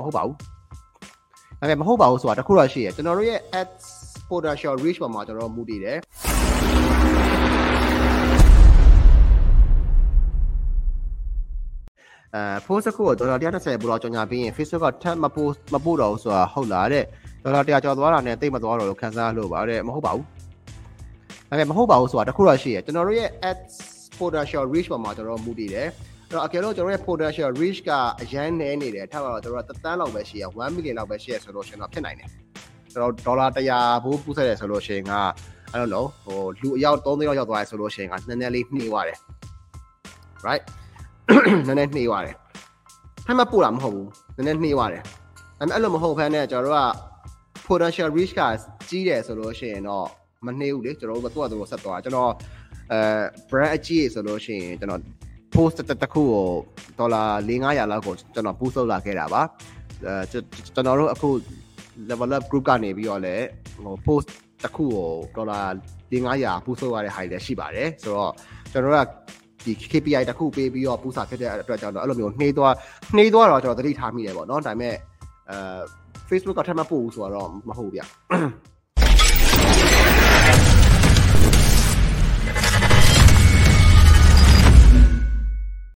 မဟုတ်ပါဘူးဒါပေမဲ့မဟုတ်ပါဘူးဆိုတာတခုတော့ရှိရကျွန်တော်တို့ရဲ့ ads potential reach ပေါ်မှာကျွန်တော်တို့မူတည်တယ်အဲ post တစ်ခုကိုဒေါ်လာ130ဘူလောက်ကြော်ညာပြီးရင် Facebook ကထပ်မ post မပို့တော့ဘူးဆိုတာဟုတ်လားတဲ့ဒေါ်လာ100ကျော်သွားတာနဲ့တိတ်မသွားတော့လို့ခံစားလို့ပါတဲ့မဟုတ်ပါဘူးဒါပေမဲ့မဟုတ်ပါဘူးဆိုတာတခုတော့ရှိရကျွန်တော်တို့ရဲ့ ads potential reach ပေါ်မှာကျွန်တော်တို့မူတည်တယ်အဲ့ တော့အကယ်လို့ကျွန်တော်ရဲ့ potential reach ကအရန်နေနေတယ်ထားပါတော့ကျွန်တော်တို့တန်းလောက်ပဲရှိရ1 million လောက်ပဲရှိရဆိုလို့ရှင်တော့ဖြစ်နိုင်တယ်ကျွန်တော်ဒေါ်လာ100ဘူးပူးဆက်တယ်ဆိုလို့ရှင်က I don't know ဟိုလူအယောက်3သိန်းလောက်ရောက်သွားတယ်ဆိုလို့ရှင်ကနည်းနည်းလေးနှေးသွားတယ် right နည်းနည်းနှေးသွားတယ်ဖမ်းမပို့တာမဟုတ်ဘူးနည်းနည်းနှေးသွားတယ်ဒါပေမဲ့အဲ့လိုမဟုတ်ဘဲနဲ့ကျွန်တော်တို့က potential reach ကကြီးတယ်ဆိုလို့ရှိရင်တော့မနှေးဘူးလေကျွန်တော်တို့ကတော့ဆက်သွားကျွန်တော်အဲ brand အကြီးဆိုလို့ရှိရင်ကျွန်တော် post တစ်ခုကိုဒေါ်လာ4-500လောက်ကိုကျွန်တော် post လုပ်လာခဲ့တာပါအဲကျွန်တော်တို့အခု level up group ကနေပြီးတော့လည်းဟို post တစ်ခုကိုဒေါ်လာ4-500 post လုပ်ရတဲ့ high လည်းရှိပါတယ်ဆိုတော့ကျွန်တော်တို့ကဒီ KPI တစ်ခုပေးပြီးတော့ပူစာဖြစ်တဲ့အတွက်ကြောင့်တော့အဲ့လိုမျိုးနှေးသွားနှေးသွားတော့ကျွန်တော်သတိထားမိတယ်ပေါ့နော်ဒါပေမဲ့အဲ Facebook ကထပ်မပို့ဘူးဆိုတော့မဟုတ်ဘူးဗျ